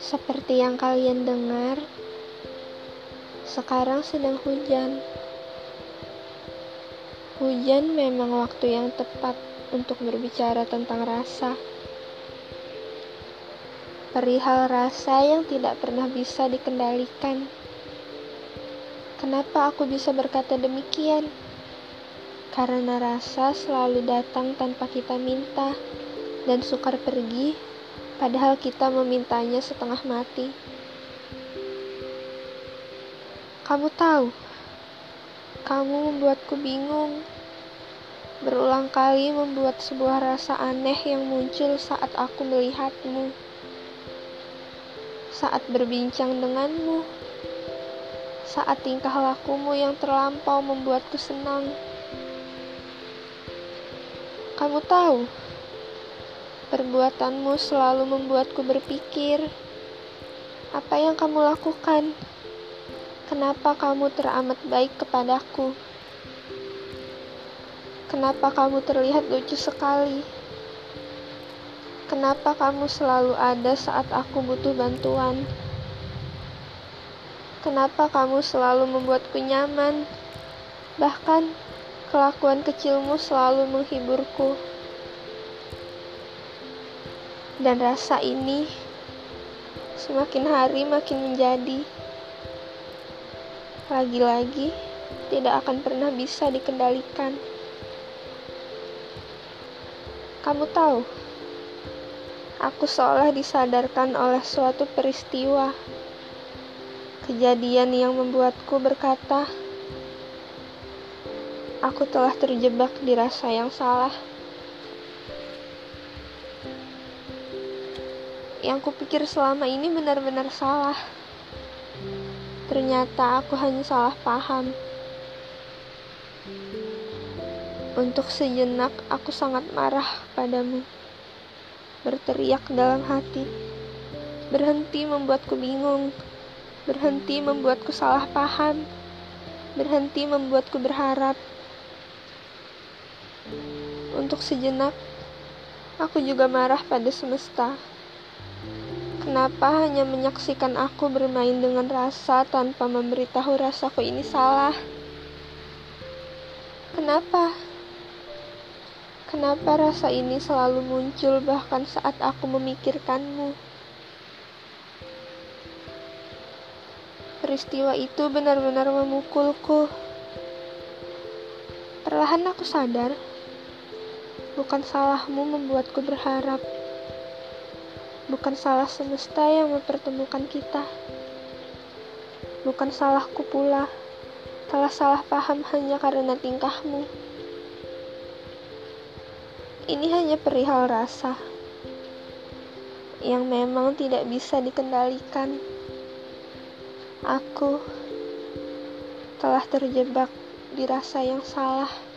Seperti yang kalian dengar, sekarang sedang hujan. Hujan memang waktu yang tepat untuk berbicara tentang rasa. Perihal rasa yang tidak pernah bisa dikendalikan. Kenapa aku bisa berkata demikian? Karena rasa selalu datang tanpa kita minta dan sukar pergi padahal kita memintanya setengah mati. Kamu tahu, kamu membuatku bingung. Berulang kali membuat sebuah rasa aneh yang muncul saat aku melihatmu, saat berbincang denganmu, saat tingkah lakumu yang terlampau membuatku senang. Kamu tahu, Perbuatanmu selalu membuatku berpikir, apa yang kamu lakukan? Kenapa kamu teramat baik kepadaku? Kenapa kamu terlihat lucu sekali? Kenapa kamu selalu ada saat aku butuh bantuan? Kenapa kamu selalu membuatku nyaman? Bahkan, kelakuan kecilmu selalu menghiburku. Dan rasa ini semakin hari makin menjadi. Lagi-lagi tidak akan pernah bisa dikendalikan. Kamu tahu, aku seolah disadarkan oleh suatu peristiwa. Kejadian yang membuatku berkata, aku telah terjebak di rasa yang salah. Yang kupikir selama ini benar-benar salah. Ternyata aku hanya salah paham. Untuk sejenak aku sangat marah padamu. Berteriak dalam hati. Berhenti membuatku bingung. Berhenti membuatku salah paham. Berhenti membuatku berharap. Untuk sejenak, aku juga marah pada semesta. Kenapa hanya menyaksikan aku bermain dengan rasa tanpa memberitahu rasaku ini salah? Kenapa? Kenapa rasa ini selalu muncul bahkan saat aku memikirkanmu? Peristiwa itu benar-benar memukulku. Perlahan aku sadar, bukan salahmu membuatku berharap. Bukan salah semesta yang mempertemukan kita. Bukan salahku pula. Telah salah paham hanya karena tingkahmu. Ini hanya perihal rasa yang memang tidak bisa dikendalikan. Aku telah terjebak di rasa yang salah.